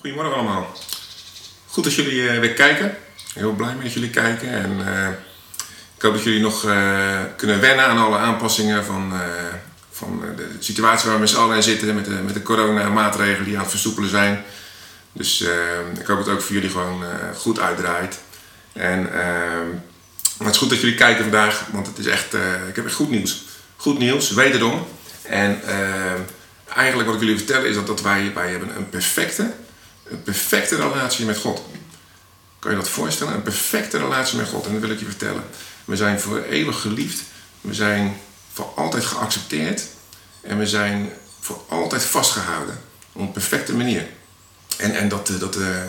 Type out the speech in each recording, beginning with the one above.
Goedemorgen allemaal. Goed dat jullie eh, weer kijken. Heel blij met jullie kijken. En eh, ik hoop dat jullie nog eh, kunnen wennen aan alle aanpassingen van, van de situatie waar we met z'n allen in zitten. Met de, met de corona-maatregelen die aan het versoepelen zijn. Dus ik hoop dat het ook voor jullie gewoon goed uitdraait. En maar het is goed dat jullie kijken vandaag, want het is echt, ik heb echt goed nieuws. Goed nieuws, wederom. En eigenlijk wat ik jullie vertellen is dat, dat wij, wij hebben een perfecte, een perfecte relatie met God. Kan je dat voorstellen? Een perfecte relatie met God. En dat wil ik je vertellen. We zijn voor eeuwig geliefd. We zijn voor altijd geaccepteerd. En we zijn voor altijd vastgehouden. Op een perfecte manier. En, en dat, eh, dat, eh,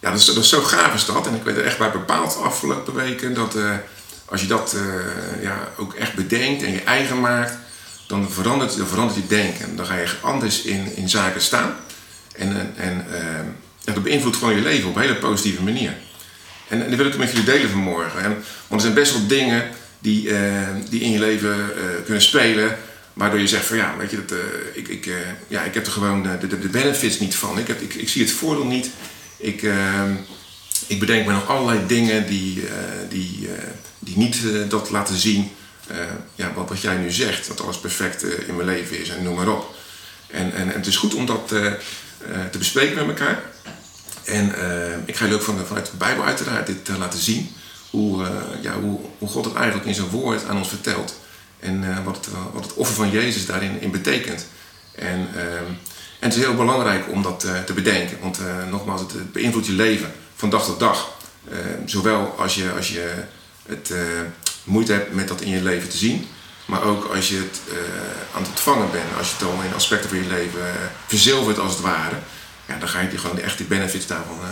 ja, dat, is, dat is zo gaaf is dat. En ik werd er echt bij bepaald afgelopen weken dat eh, als je dat ja, ook echt bedenkt en je eigen maakt, dan verandert, dan verandert je denken. Dan ga je anders in, in zaken staan. En, en, en eh, ja, dat beïnvloedt gewoon je leven op een hele positieve manier. En, en dat wil ik met jullie delen vanmorgen. En, want er zijn best wel dingen die, eh, die in je leven eh, kunnen spelen. Waardoor je zegt van ja, weet je, dat, eh, ik, ik, eh, ja, ik heb er gewoon de, de, de benefits niet van. Ik, heb, ik, ik zie het voordeel niet. Ik, eh, ik bedenk me nog allerlei dingen die, eh, die, eh, die niet eh, dat laten zien. eh, ja, wat, wat jij nu zegt, dat alles perfect eh, in mijn leven is en noem maar op. En, en, en het is goed om dat eh, eh, te bespreken met elkaar. En eh, ik ga jullie ook van, vanuit de Bijbel uiteraard dit eh, laten zien. Hoe, eh, ja, hoe, hoe God het eigenlijk in zijn woord aan ons vertelt. En eh, wat, het, wat het offer van Jezus daarin in betekent. En, ehm, en het is heel belangrijk om dat eh, te bedenken. Want eh, nogmaals, het, beïnvloedt je leven van dag tot dag. Eh, zowel als je, als je het eh, moeite hebt met dat in je leven te zien. Maar ook als je het eh, aan het ontvangen bent. Als je het al in aspecten van je leven eh, verzilvert als het ware. Ja, dan ga je die gewoon echt die benefits daarvan eh,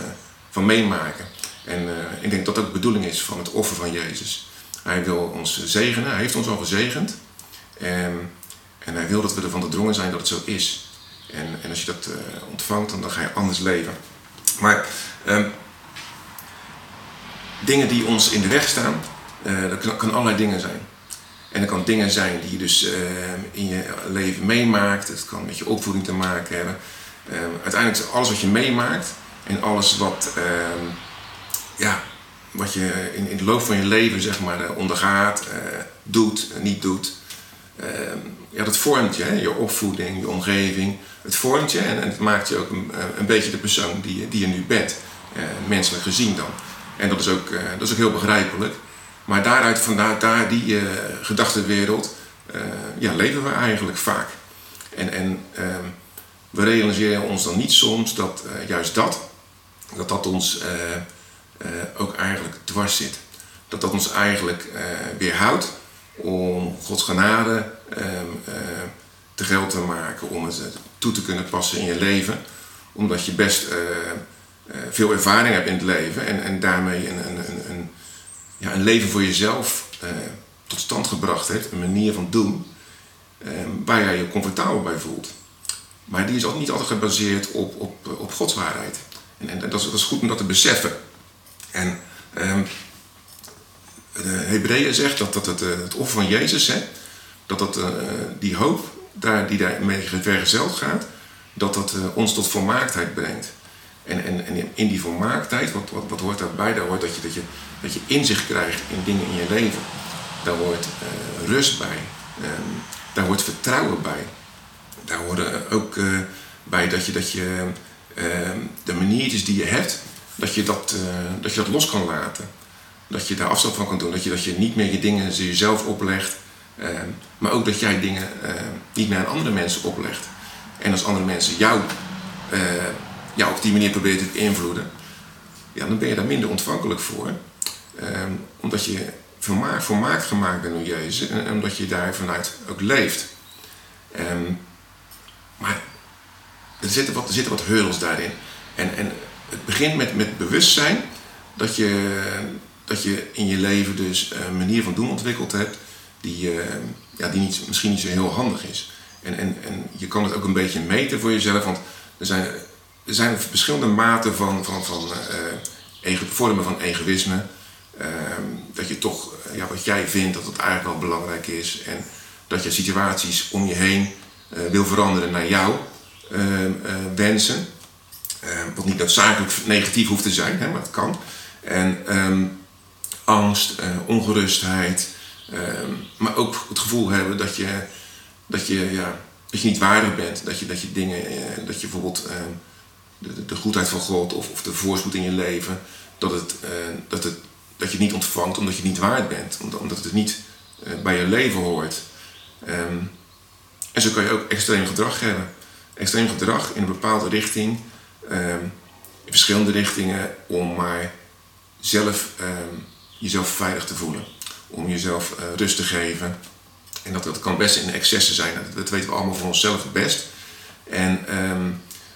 van meemaken. En ik denk dat dat de bedoeling is van het offer van Jezus. Hij wil ons zegenen, hij heeft ons al gezegend. En, en hij wil dat we ervan doordrongen zijn dat het zo is. En, en als je dat ontvangt, dan, ga je anders leven. Maar ehm, dingen die ons in de weg staan, dat kan allerlei dingen zijn. En dat kan dingen zijn die je dus eh, in je leven meemaakt. Het kan met je opvoeding te maken hebben. Eh, uiteindelijk is alles wat je meemaakt en alles wat, ehm, ja, wat je in, in de loop van je leven zeg maar, eh, ondergaat, eh, doet, niet doet. ehm, ja, dat vormt je, hè? je opvoeding, je omgeving. Het vormt je en, het maakt je ook een, een beetje de persoon die, je- die je nu bent. menselijk gezien dan. En dat is ook, dat is ook heel begrijpelijk. Maar daaruit, vanuit daar die eh, gedachtenwereld, eh, ja, leven we eigenlijk vaak. En, en ehm, we realiseren ons dan niet soms dat eh, juist dat, dat dat ons ook eigenlijk dwars zit. Dat dat ons eigenlijk weerhoudt om Gods genade ehm, eh, te geld te maken, om het toe te kunnen passen in je leven. Omdat je best veel ervaring hebt in het leven en, en daarmee een, een, ja, een leven voor jezelf eh, tot stand gebracht hebt, een manier van doen, eh, waar jij je comfortabel bij voelt. Maar die is ook niet altijd gebaseerd op, op, op Gods waarheid. En, en dat, is, goed om dat te beseffen. En ehm, de Hebreeën zegt dat, dat het, eh, het offer van Jezus, hè, dat dat, eh, die hoop daar, die daarmee vergezeld gaat, dat dat ons tot volmaaktheid brengt. En, en, in die volmaaktheid, wat, wat, wat hoort daarbij? Daar hoort dat je, dat, je, dat je inzicht krijgt in dingen in je leven. Daar hoort eh, rust bij. Ehm, daar hoort vertrouwen bij. Daar hoort ook eh, bij dat je, dat je ehm, de maniertjes die je hebt, dat je dat, eh, dat je dat los kan laten. Dat je daar afstand van kan doen. Dat je, dat je niet meer je dingen jezelf oplegt. ehm, maar ook dat jij dingen niet meer aan andere mensen oplegt. En als andere mensen jou, jou op die manier proberen te beïnvloeden, ja, dan ben je daar minder ontvankelijk voor. Ehm, omdat je vermaakt, volmaakt gemaakt bent door Jezus en, omdat je daar vanuit ook leeft. Ehm, maar er zitten wat, er zitten wat hurdles daarin. En, en het begint met, met bewustzijn dat je, dat je in je leven dus een manier van doen ontwikkeld hebt die, eh, ja, die misschien niet zo heel handig is. En, en, en je kan het ook een beetje meten voor jezelf, want er zijn, er zijn verschillende maten van, van, van eh, vormen van egoïsme. Ehm, dat je toch eh, ja, wat jij vindt dat het eigenlijk wel belangrijk is. En dat je situaties om je heen eh, wil veranderen naar jouw ehm, eh, wensen. wat niet noodzakelijk negatief hoeft te zijn, hè, maar het kan. En ehm, angst, ongerustheid, ehm, maar ook het gevoel hebben dat je, dat je, ja, dat je niet waardig bent. Dat je, dat je dingen, dat je bijvoorbeeld ehm, de, goedheid van God of, of de voorspoed in je leven, dat, het, dat, het, dat je het niet ontvangt omdat je het niet waard bent. Omdat het niet bij je leven hoort. en zo kan je ook extreem gedrag hebben extreem gedrag in een bepaalde richting, ehm, in verschillende richtingen, om maar zelf ehm, jezelf veilig te voelen. Om jezelf uh, rust te geven. En dat, dat kan best in excessen zijn. Dat, weten we allemaal voor onszelf het best. En ehm,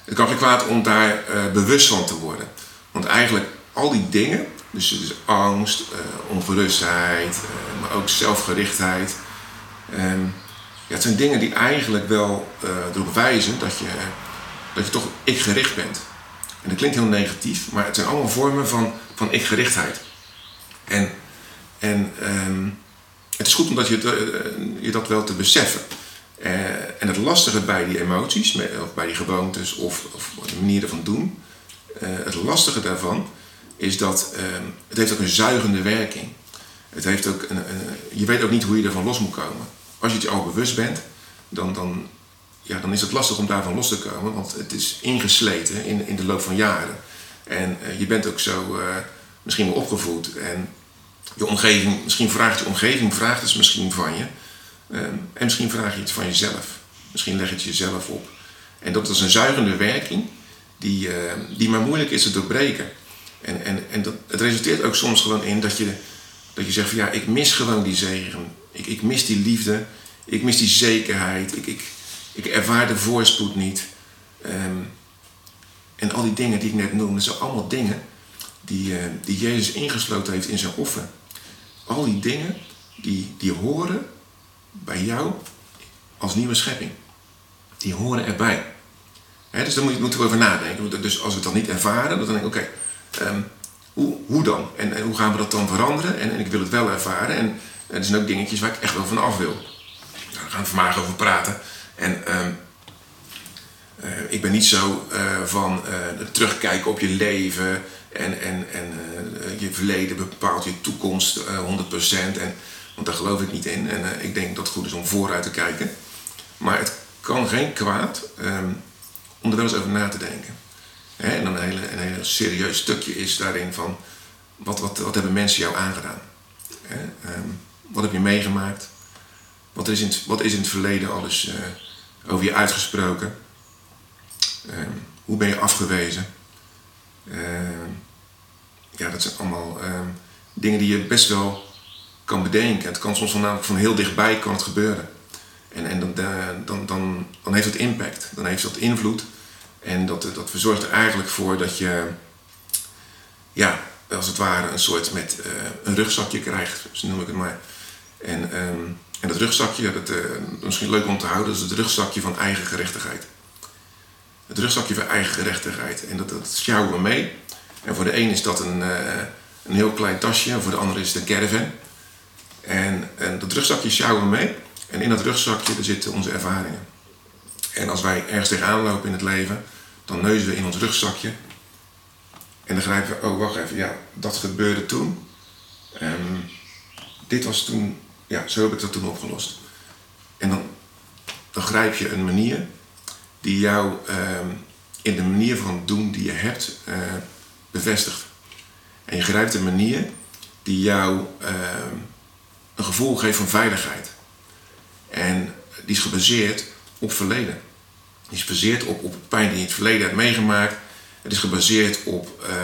het kan geen kwaad om daar uh, bewust van te worden. Want eigenlijk al die dingen, dus, dus angst, uh, ongerustheid, maar ook zelfgerichtheid. Ja, het zijn dingen die eigenlijk wel erop wijzen dat je, dat je toch ik-gericht bent. En dat klinkt heel negatief, maar het zijn allemaal vormen van, van ik-gerichtheid. En, en um, het is goed omdat je, je dat wel te beseffen. Uh, en het lastige bij die emoties, of bij die gewoontes of, of manieren van doen, het lastige daarvan is dat ehm, het heeft ook een zuigende werking. Het heeft ook een, je weet ook niet hoe je ervan los moet komen als je het al bewust bent, dan, dan, ja, dan is het lastig om daarvan los te komen, want het is ingesleten in, in de loop van jaren. En uh, je bent ook zo misschien wel opgevoed en je omgeving, misschien vraagt je omgeving, vraagt het misschien van je. Um, en misschien vraag je het van jezelf. Misschien leg je het jezelf op. En dat is een zuigende werking die, uh, die maar moeilijk is te doorbreken. En, en, en dat, het resulteert ook soms gewoon in dat je, dat je zegt van ja, ik mis gewoon die zegen. Ik, ik mis die liefde, ik mis die zekerheid, ik, ik, ik ervaar de voorspoed niet. Ehm, en al die dingen die ik net noemde, zijn allemaal dingen die, die Jezus ingesloten heeft in zijn offer. Al die dingen die, die horen bij jou als nieuwe schepping. Die horen erbij. dus daar moeten we over nadenken. Dus als we het dan niet ervaren, dan denk ik, oké, ehm, hoe, hoe dan? En, en, hoe gaan we dat dan veranderen? En, en ik wil het wel ervaren. En er zijn ook dingetjes waar ik echt wel van af wil. Daar gaan we vandaag over praten. En uh, uh, ik ben niet zo uh, van uh, terugkijken op je leven en, en, en je verleden bepaalt je toekomst 100%. En, want daar geloof ik niet in. En ik denk dat het goed is om vooruit te kijken. Maar het kan geen kwaad um, om er wel eens over na te denken. Hè? En dan een hele, een hele serieus stukje is daarin van wat, wat, wat hebben mensen jou aangedaan? Hè? Um, wat heb je meegemaakt? Wat is in het, wat is in het verleden alles uh, over je uitgesproken? Uh, hoe ben je afgewezen? Ja, dat zijn allemaal ehm, dingen die je best wel kan bedenken. Het kan soms van, van heel dichtbij kan het gebeuren. En, en dan, dan, dan, dan heeft het impact. Dan heeft dat invloed. En dat, dat verzorgt er eigenlijk voor dat je, ja, als het ware een soort met een rugzakje krijgt, zo noem ik het maar. En, um, en dat rugzakje, dat, uh, misschien leuk om te houden, dat is het rugzakje van eigen gerechtigheid. Het rugzakje van eigen gerechtigheid. En dat, dat sjouwen we mee. En voor de een is dat een, uh, een heel klein tasje, en voor de ander is het een caravan. En, en dat rugzakje sjouwen we mee. En in dat rugzakje zitten onze ervaringen. En als wij ergens tegenaan lopen in het leven, dan neuzen we in ons rugzakje. En dan grijpen we, oh wacht even, ja, dat gebeurde toen. Um, dit was toen ja, zo heb ik dat toen opgelost. En dan, dan grijp je een manier die jou ehm, in de manier van doen die je hebt uh, bevestigt. En je grijpt een manier die jou ehm, een gevoel geeft van veiligheid. En die is gebaseerd op verleden. Die is gebaseerd op, op pijn die je in het verleden hebt meegemaakt. Het is gebaseerd op uh,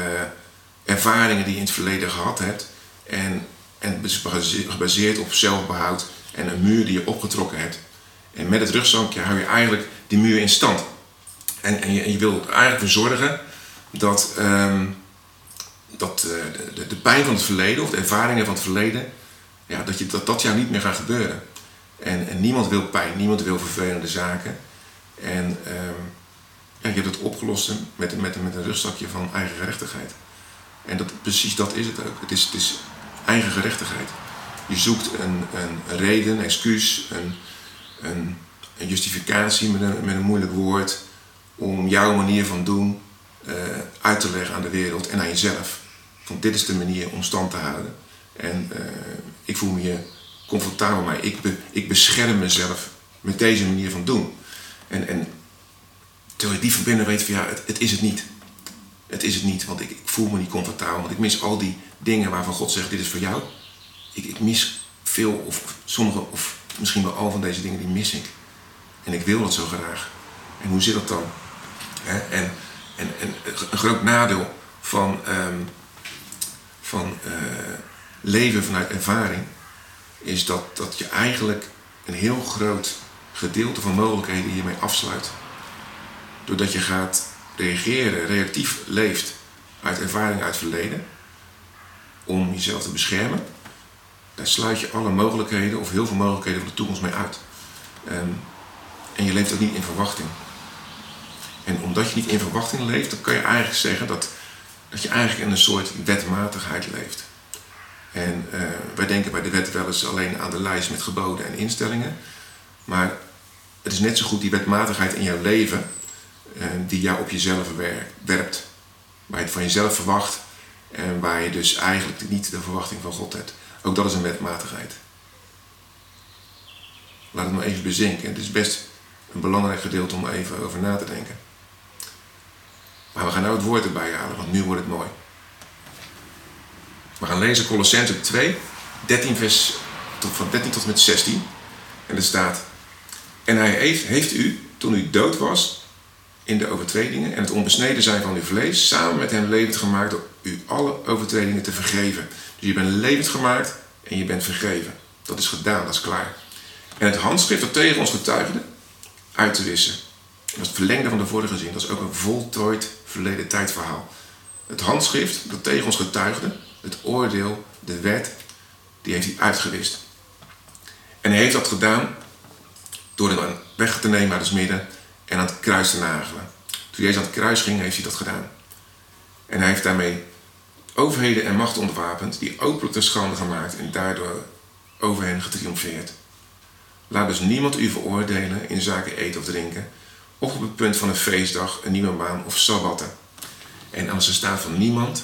ervaringen die je in het verleden gehad hebt. En en het is gebaseerd op zelfbehoud en een muur die je opgetrokken hebt. En met het rugzakje hou je eigenlijk die muur in stand. En, en, je, je wil er eigenlijk voor zorgen dat, um, dat uh, de, de, pijn van het verleden of de ervaringen van het verleden, dat, je, dat dat jou niet meer gaat gebeuren. En, en niemand wil pijn, niemand wil vervelende zaken. En ja, je hebt het opgelost met, met, met een rugzakje van eigen gerechtigheid. En dat, precies dat is het ook. Het is, het is eigen gerechtigheid. Je zoekt een, een reden, een excuus, een, een, justificatie met een, met een moeilijk woord om jouw manier van doen eh, uit te leggen aan de wereld en aan jezelf. Van dit is de manier om stand te houden. En eh, ik voel me hier comfortabel mee. Ik, be, ik bescherm mezelf met deze manier van doen. En, en terwijl je die verbinden weet van ja, het, het, is het niet. Het is het niet, want ik, ik, voel me niet comfortabel. Want ik mis al die dingen waarvan God zegt, dit is voor jou. Ik, ik mis veel of sommige of misschien wel al van deze dingen, die mis ik. En ik wil dat zo graag. En hoe zit dat dan? En, en, en een groot nadeel van, um, van uh, leven vanuit ervaring is dat, dat je eigenlijk een heel groot gedeelte van mogelijkheden hiermee afsluit. Doordat je gaat reageren, reactief leeft uit ervaring uit verleden, om jezelf te beschermen, daar sluit je alle mogelijkheden of heel veel mogelijkheden van de toekomst mee uit. Um, en je leeft ook niet in verwachting. En omdat je niet in verwachting leeft, dan kan je eigenlijk zeggen dat, dat je eigenlijk in een soort wetmatigheid leeft. En uh, wij denken bij de wet wel eens alleen aan de lijst met geboden en instellingen. Maar het is net zo goed die wetmatigheid in jouw leven uh, die jou op jezelf werpt. Waar je het van jezelf verwacht en waar je dus eigenlijk niet de verwachting van God hebt. Ook dat is een wetmatigheid. Laat het maar even bezinken. Het is best een belangrijk gedeelte om even over na te denken. Maar we gaan nou het woord erbij halen, want nu wordt het mooi. We gaan lezen Colossense 2, 13 vers, tot, van 13 tot met 16. En er staat: En hij heeft, heeft u, toen u dood was in de overtredingen en het onbesneden zijn van uw vlees, samen met hem levend gemaakt door u alle overtredingen te vergeven. Dus je bent levend gemaakt en je bent vergeven. Dat is gedaan, dat is klaar. En het handschrift dat tegen ons getuigde, uit te wissen. Dat is het verlengde van de vorige zin. Dat is ook een voltooid verleden tijdverhaal. Het handschrift dat tegen ons getuigde, het oordeel, de wet, die heeft hij uitgewist. En hij heeft dat gedaan door hem weg te nemen uit het midden en aan het kruis te nagelen. Toen Jezus aan het kruis ging, heeft hij dat gedaan. En hij heeft daarmee overheden en macht ontwapend, die openlijk te schande gemaakt en daardoor over hen getriomfeerd. Laat dus niemand u veroordelen in zaken eten of drinken, of op het punt van een feestdag, een nieuwe maan of sabbatten. En als er staat van niemand,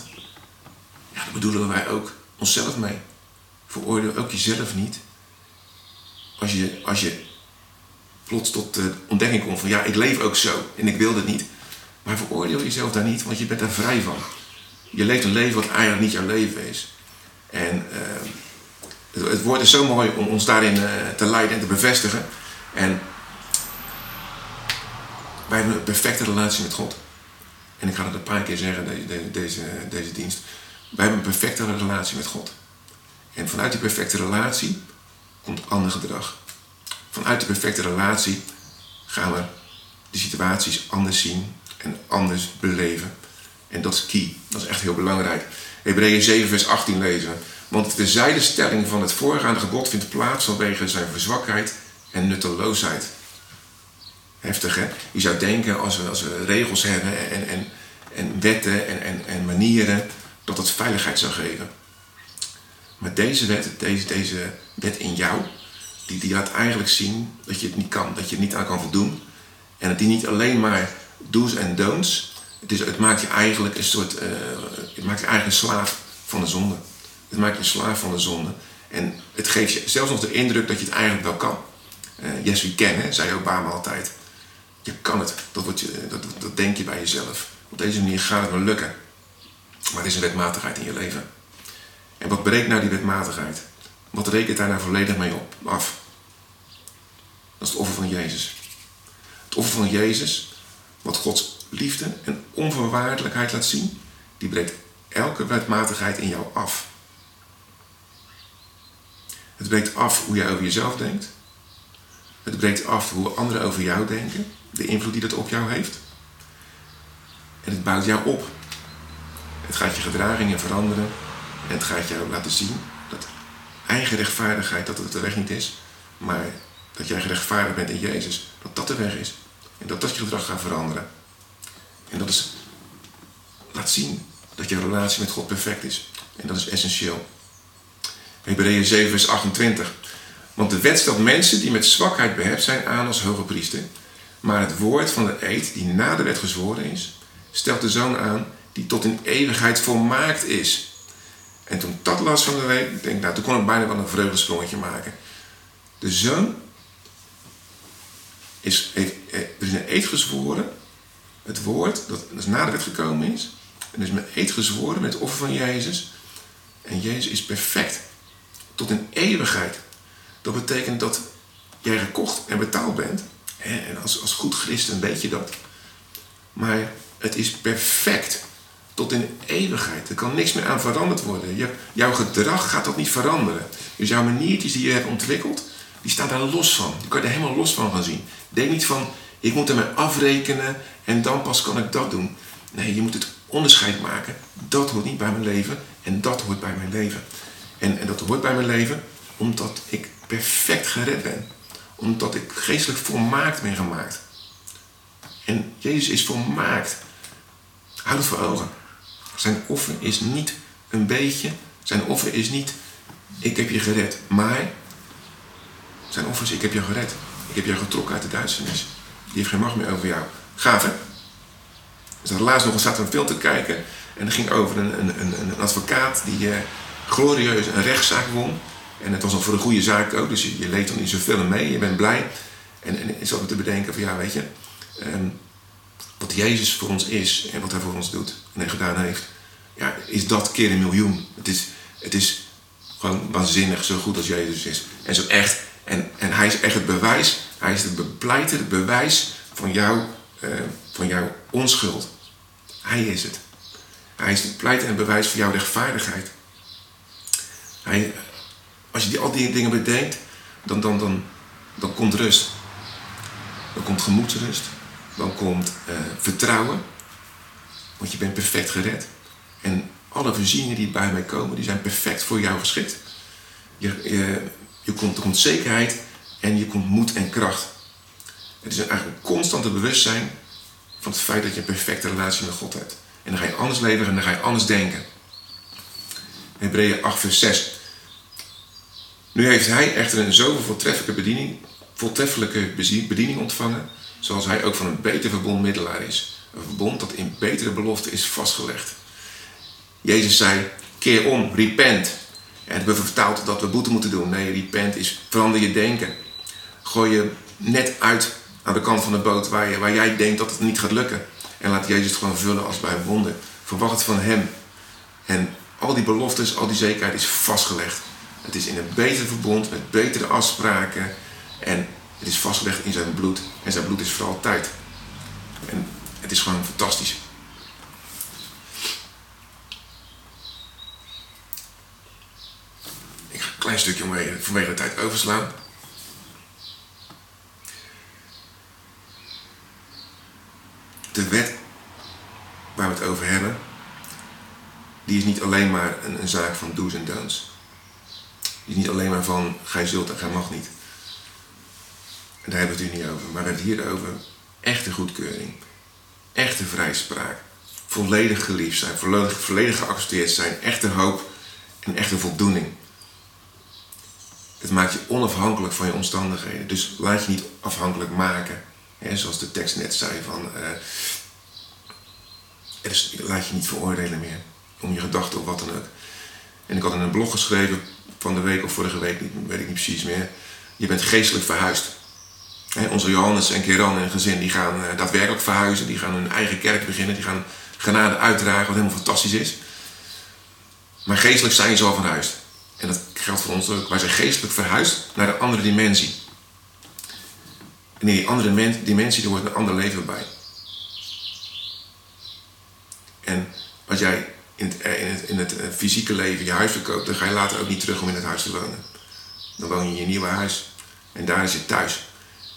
bedoelen wij ook onszelf mee. Veroordeel ook jezelf niet. Als je, als je plots tot de ontdekking komt van ja, ik leef ook zo en ik wil dit niet. Maar veroordeel jezelf daar niet, want je bent daar vrij van. Je leeft een leven wat eigenlijk niet jouw leven is. En uh, het woord is zo mooi om ons daarin uh, te leiden en te bevestigen. En wij hebben een perfecte relatie met God. En ik ga het een paar keer zeggen, deze, deze, deze dienst. Wij hebben een perfecte relatie met God. En vanuit die perfecte relatie komt ander gedrag. Vanuit die perfecte relatie gaan we de situaties anders zien en anders beleven. En dat is key. Dat is echt heel belangrijk. Hebreeën 7, vers 18 lezen. Want de zijdestelling van het voorgaande gebod vindt plaats vanwege zijn verzwakheid en nutteloosheid. Heftig hè? Je zou denken als we, als we regels hebben en, en, en wetten en, en, en manieren, dat dat veiligheid zou geven. Maar deze wet, deze, deze wet in jou, die, die laat eigenlijk zien dat je het niet kan, dat je het niet aan kan voldoen. En dat die niet alleen maar do's en don'ts, het, is, het maakt je eigenlijk een soort, uh, het maakt je eigenlijk een slaaf van de zonde. Het maakt je slaaf van de zonde. En het geeft je zelfs nog de indruk dat je het eigenlijk wel kan. Uh, yes, we can, zei Obama altijd. Je kan het. Dat, wordt je, dat, dat denk je bij jezelf. Op deze manier gaat het wel lukken. Maar het is een wetmatigheid in je leven. En wat breekt nou die wetmatigheid? Wat rekent daar nou volledig mee op, af? Dat is het offer van Jezus. Het offer van Jezus, wat Gods liefde en onvoorwaardelijkheid laat zien, die breekt elke wetmatigheid in jou af. Het breekt af hoe jij over jezelf denkt. Het breekt af hoe anderen over jou denken. De invloed die dat op jou heeft. En het bouwt jou op. Het gaat je gedragingen veranderen. En het gaat jou laten zien dat eigen rechtvaardigheid dat het de weg niet is. Maar dat jij gerechtvaardigd bent in Jezus. Dat dat de weg is. En dat dat je gedrag gaat veranderen. En dat is, laat zien dat je relatie met God perfect is. En dat is essentieel. Hebreeën 7 vers 28. Want de wet stelt mensen die met zwakheid behept zijn aan als hoge priester. Maar het woord van de eed die na de wet gezworen is, stelt de zoon aan die tot in eeuwigheid volmaakt is. En toen dat las van de week, denk nou, toen kon ik bijna wel een vreugdesprongetje maken. De zoon is, heeft, er is een eed gezworen, het woord dat dus na de wet gekomen is, en is met eed gezworen met het offer van Jezus. En Jezus is perfect, tot in eeuwigheid. Dat betekent dat jij gekocht en betaald bent. En als, als goed christen weet je dat. Maar het is perfect. Tot in eeuwigheid. Er kan niks meer aan veranderd worden. Je, jouw gedrag gaat dat niet veranderen. Dus jouw maniertjes die je hebt ontwikkeld, die staan daar los van. Je kan er helemaal los van gaan zien. Denk niet van, ik moet ermee afrekenen en dan pas kan ik dat doen. Nee, je moet het onderscheid maken. Dat hoort niet bij mijn leven en dat hoort bij mijn leven. En, en dat hoort bij mijn leven omdat ik perfect gered ben. Omdat ik geestelijk volmaakt ben gemaakt. En Jezus is volmaakt. Houd het voor ogen. Zijn offer is niet een beetje. Zijn offer is niet, ik heb je gered. Maar zijn offer is, ik heb je gered. Ik heb jou getrokken uit de duisternis. Die heeft geen macht meer over jou. Gaaf hè? Dus laatst nog zaten we een film te kijken. En het ging over een, een, een, een advocaat die uh, glorieus een rechtszaak won. En het was al voor een goede zaak ook. Dus je, je leed dan niet zoveel mee. Je bent blij. En, en ik zat te bedenken van ja, weet je. Wat Jezus voor ons is en wat hij voor ons doet en gedaan heeft. Ja, is dat keer een miljoen. Het is, het is gewoon waanzinnig zo goed als Jezus is. En zo echt. En, en hij is echt het bewijs. Hij is het bepleiter, het bewijs van, jou, uh, van jouw onschuld. Hij is het. Hij is het pleiter en het bewijs van jouw rechtvaardigheid. Hij, als je die, al die dingen bedenkt, dan, dan, dan, dan komt rust. Dan komt gemoedsrust. Dan komt uh, vertrouwen. Want je bent perfect gered. En alle voorzieningen die bij mij komen, die zijn perfect voor jou geschikt. Je, je, je komt, er zekerheid en je komt moed en kracht. Het is eigenlijk een constante bewustzijn van het feit dat je een perfecte relatie met God hebt. En dan ga je anders leven en dan ga je anders denken. Hebreeën 8 vers 6. Nu heeft hij echter een zoveel voortreffelijke bediening, voortreffelijke bediening ontvangen, zoals hij ook van een beter verbond middelaar is. Een verbond dat in betere belofte is vastgelegd. Jezus zei, keer om, repent. En we vertaald dat we boete moeten doen. Nee, repent is verander je denken. Gooi je net uit aan de kant van de boot waar, je, waar jij denkt dat het niet gaat lukken. En laat Jezus het gewoon vullen als bij een wonder. Verwacht het van Hem. En al die beloftes, al die zekerheid is vastgelegd. Het is in een beter verbond, met betere afspraken. En het is vastgelegd in zijn bloed. En zijn bloed is voor altijd. En het is gewoon fantastisch. Ik ga een klein stukje omwege, vanwege de tijd overslaan. De wet waar we het over hebben, die is niet alleen maar een, een zaak van do's en don'ts. Die is niet alleen maar van gij zult en gij mag niet. Daar hebben we het hier niet over. Maar we hebben het hier over echte goedkeuring. Echte vrijspraak. Volledig geliefd zijn. Volledig, volledig geaccepteerd zijn. Echte hoop en echte voldoening. Het maakt je onafhankelijk van je omstandigheden. Dus laat je niet afhankelijk maken. Hè, zoals de tekst net zei van... Dus laat je niet veroordelen meer. Om je gedachten of wat dan ook. En ik had in een blog geschreven van de week of vorige week, weet ik niet precies meer. Je bent geestelijk verhuisd. Onze Johannes en Keran en gezin die gaan uh, daadwerkelijk verhuizen. Die gaan hun eigen kerk beginnen. Die gaan genade uitdragen, wat helemaal fantastisch is. Maar geestelijk zijn ze al verhuisd. En dat geldt voor ons ook. Wij zijn geestelijk verhuisd naar een andere dimensie. En in die andere dimensie er hoort een ander leven bij. En als jij in het, in, het, in het, eh, fysieke leven je huis verkoopt, dan ga je later ook niet terug om in het huis te wonen. Dan woon je in je nieuwe huis. En daar is je thuis.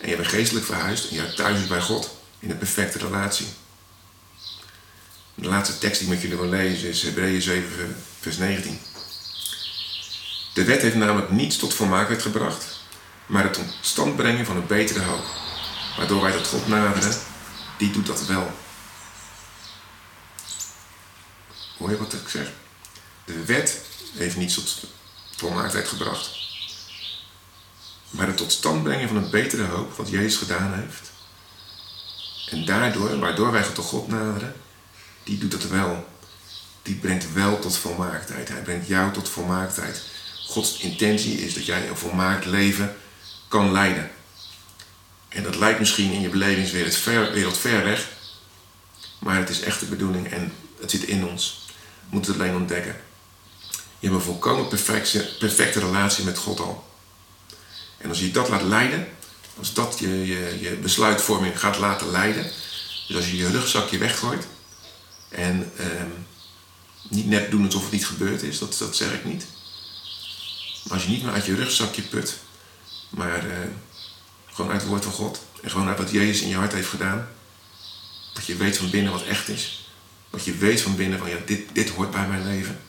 En je bent geestelijk verhuisd en je thuis is bij God. In een perfecte relatie. De laatste tekst die ik met jullie wil lezen is Hebreeën 7, vers 19. De wet heeft namelijk niets tot volmaaktheid gebracht, maar het tot stand brengen van een betere hoop. Waardoor wij tot God naderen, die doet dat wel. Hoor je wat ik zeg? De wet heeft niets tot volmaaktheid gebracht. Maar het tot stand brengen van een betere hoop, wat Jezus gedaan heeft. En daardoor, waardoor wij tot God naderen, die doet dat wel. Die brengt wel tot volmaaktheid. Hij brengt jou tot volmaaktheid. Gods intentie is dat jij een volmaakt leven kan leiden. En dat lijkt misschien in je belevingswereld ver, wereld ver weg. Maar het is echt de bedoeling en het zit in ons. We moeten het alleen ontdekken. Je hebt een volkomen perfecte, perfecte relatie met God al. En als je dat laat leiden, als dat je, je, je besluitvorming gaat laten leiden, dus als je je rugzakje weggooit en ehm, niet net doen alsof het niet gebeurd is, dat, dat zeg ik niet. Maar als je niet meer uit je rugzakje put, maar uh, gewoon uit het woord van God en gewoon uit wat Jezus in je hart heeft gedaan, dat je weet van binnen wat echt is, dat je weet van binnen van ja, dit, dit hoort bij mijn leven.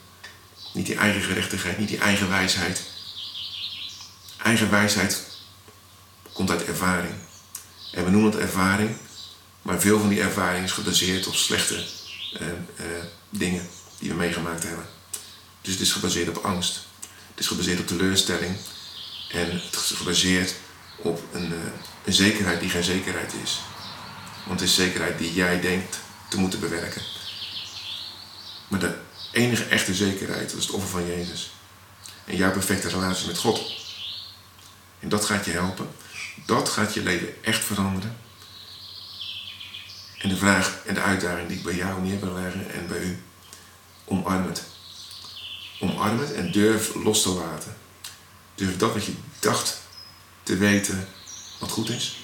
Niet die eigen gerechtigheid, niet die eigen wijsheid. Eigen wijsheid komt uit ervaring. En we noemen het ervaring, maar veel van die ervaring is gebaseerd op slechte eh, eh, dingen die we meegemaakt hebben. Dus het is gebaseerd op angst. Het is gebaseerd op teleurstelling. En het is gebaseerd op een, uh, een zekerheid die geen zekerheid is. Want het is zekerheid die jij denkt te moeten bewerken. Maar de enige echte zekerheid, dat is het offer van Jezus. En jouw perfecte relatie met God. En dat gaat je helpen. Dat gaat je leven echt veranderen. En de vraag en de uitdaging die ik bij jou neer wil leggen en bij u, omarm het. Omarm het en durf los te laten. Durf dat wat je dacht te weten wat goed is.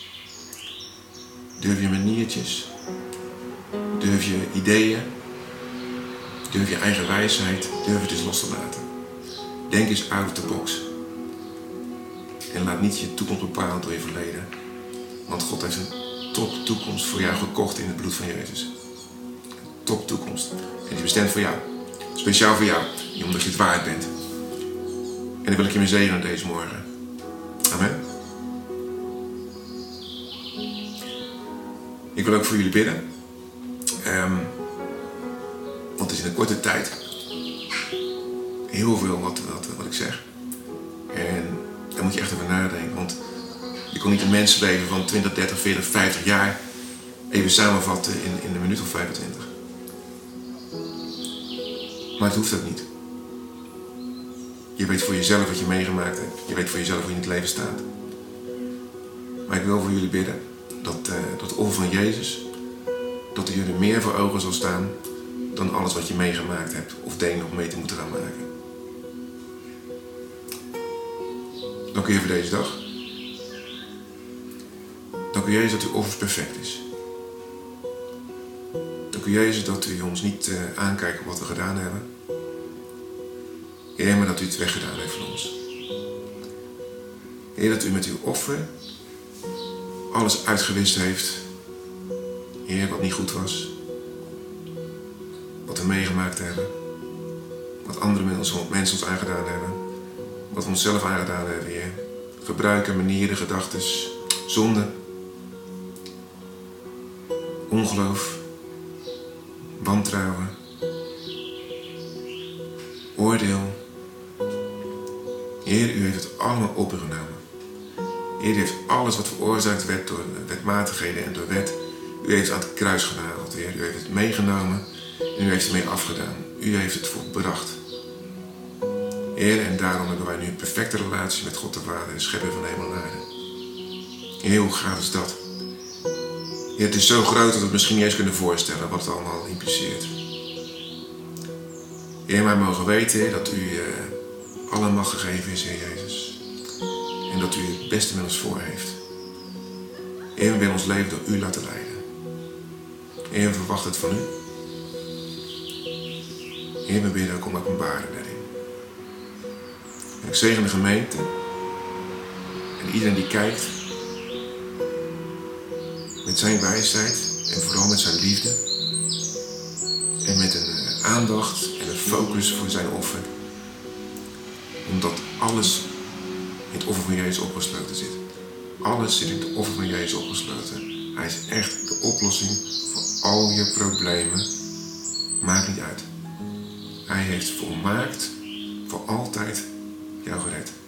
Durf je maniertjes. Durf je ideeën. Durf je eigen wijsheid. Durf het eens los te laten. Denk eens out of the box. En laat niet je toekomst bepalen door je verleden. Want God heeft een top toekomst voor jou gekocht in het bloed van Jezus. Een top toekomst. En die bestemd voor jou. Speciaal voor jou. Omdat je het waard bent. En dan wil ik je mee zegenen deze morgen. Amen. Ik wil ook voor jullie bidden. Um, want het is in een korte tijd heel veel wat, wat, wat ik zeg. Daar moet je echt over nadenken. Want je kon niet een mensleven van 20, 30, 40, 50 jaar even samenvatten in, in een minuut of 25. Maar het hoeft ook niet. Je weet voor jezelf wat je meegemaakt hebt. Je weet voor jezelf hoe je in het leven staat. Maar ik wil voor jullie bidden dat, uh, dat offer van Jezus, dat er jullie meer voor ogen zal staan dan alles wat je meegemaakt hebt of denkt nog mee te moeten gaan maken. Dank u voor deze dag. Dank u Jezus dat uw offer perfect is. Dank u Jezus dat u ons niet uh, aankijkt op wat we gedaan hebben. Heer, maar dat u het weggedaan heeft van ons. Heer, dat u met uw offer alles uitgewist heeft. Heer, wat niet goed was. Wat we meegemaakt hebben. Wat andere mensen ons aangedaan hebben. Wat we onszelf aangedaan hebben, Heer. Gebruiken, manieren, gedachten, zonde. Ongeloof. Wantrouwen. Oordeel. Heer, u heeft het allemaal opgenomen. Heer, u heeft alles wat veroorzaakt werd door wetmatigheden en door wet, u heeft aan het kruis genageld, Heer. U heeft het meegenomen en u heeft het mee afgedaan. U heeft het volbracht. En daarom hebben wij nu een perfecte relatie met God de Vader, de schepper van hemel en aarde. Hoe gaaf is dat? Het is zo groot dat we het misschien niet eens kunnen voorstellen wat het allemaal impliceert. Heer, wij mogen weten, dat u uh, alle macht gegeven is, Heer Jezus. En dat u het beste met ons voor heeft. Heer, we willen ons leven door u laten leiden. Heer, we verwachten het van u. Heer, we bidden ook om openbaring. En ik zegen de gemeente en iedereen die kijkt met zijn wijsheid en vooral met zijn liefde en met een eh, aandacht en een focus voor zijn offer. Omdat alles in het offer van Jezus opgesloten zit. Alles zit in het offer van Jezus opgesloten. Hij is echt de oplossing voor al je problemen. Maakt niet uit. Hij heeft volmaakt voor altijd jou gered.